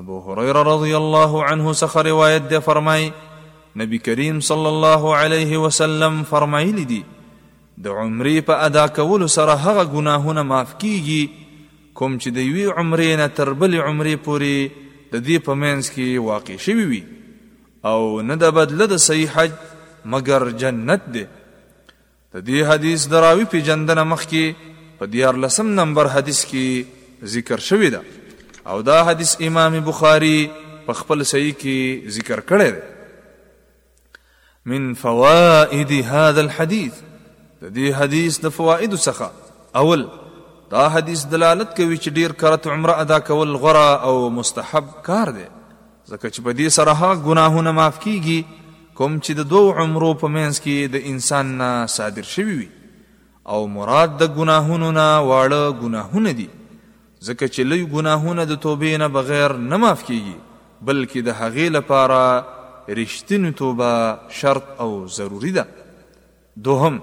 ابو هريره رضی الله عنه څخه روایت دی فرمای نبی کریم صلی الله علیه وسلم فرمایلی دی د عمرې په ادا کولو سره هغه ګناهونه معاف کیږي کوم چې د یوې عمرې نه تر بلې عمرې پورې د دې په منځ کې واقع شوي وي او نه د بدله د صحیح حج مګر جنت دی د دې حدیث د راوي پېژندنه مخکې په دیارلسم نمبر حدیث کې ذکر شوې ده او دا حدیث امام بخاري په خپل صحیح کې ذکر کړی دی من فوائد هذا الحديث د دې حدیث د فواید څخه اول دا حدیث دلالت کوي چې ډیر کرت عمره ادا کول غره او مستحب کار دی ځکه چې په دې سره هغه ګناهونه معاف کیږي کوم چې د دوو عمرو په منځ کې د انسان نه صادر شوي وي او مراد د ګناهونو نه واړه ګناهونه دي ځکه چې لوی ګناهونه د توبې نه بغیر نه معاف کیږي بلکې د هغې لپاره رښتینې توبه شرط او ضروري ده دوهم،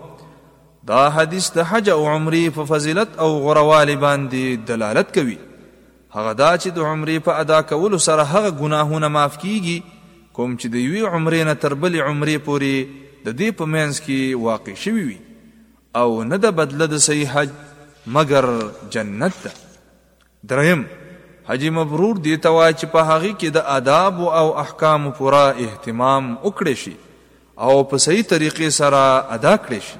دا حدیث د حج او عمرې په فضیلت او غوره والي باندې دلالت کوي، هغه دا چې د عمرې په ادا کولو سره هغه ګناهونه معاف کیږي کوم چې د یوې عمرې نه تر بلې عمرې پورې د دې په منځ کې واقع شوي وي او نه ده بدله د صحیح حج مګر جنت ده دریم، حاجي مبرور دې ته وایي چې په هغه کې د آدابو او احکامو پوره اهتمام وکړی شي او په صحیح طریقې سره ادا کړی شي.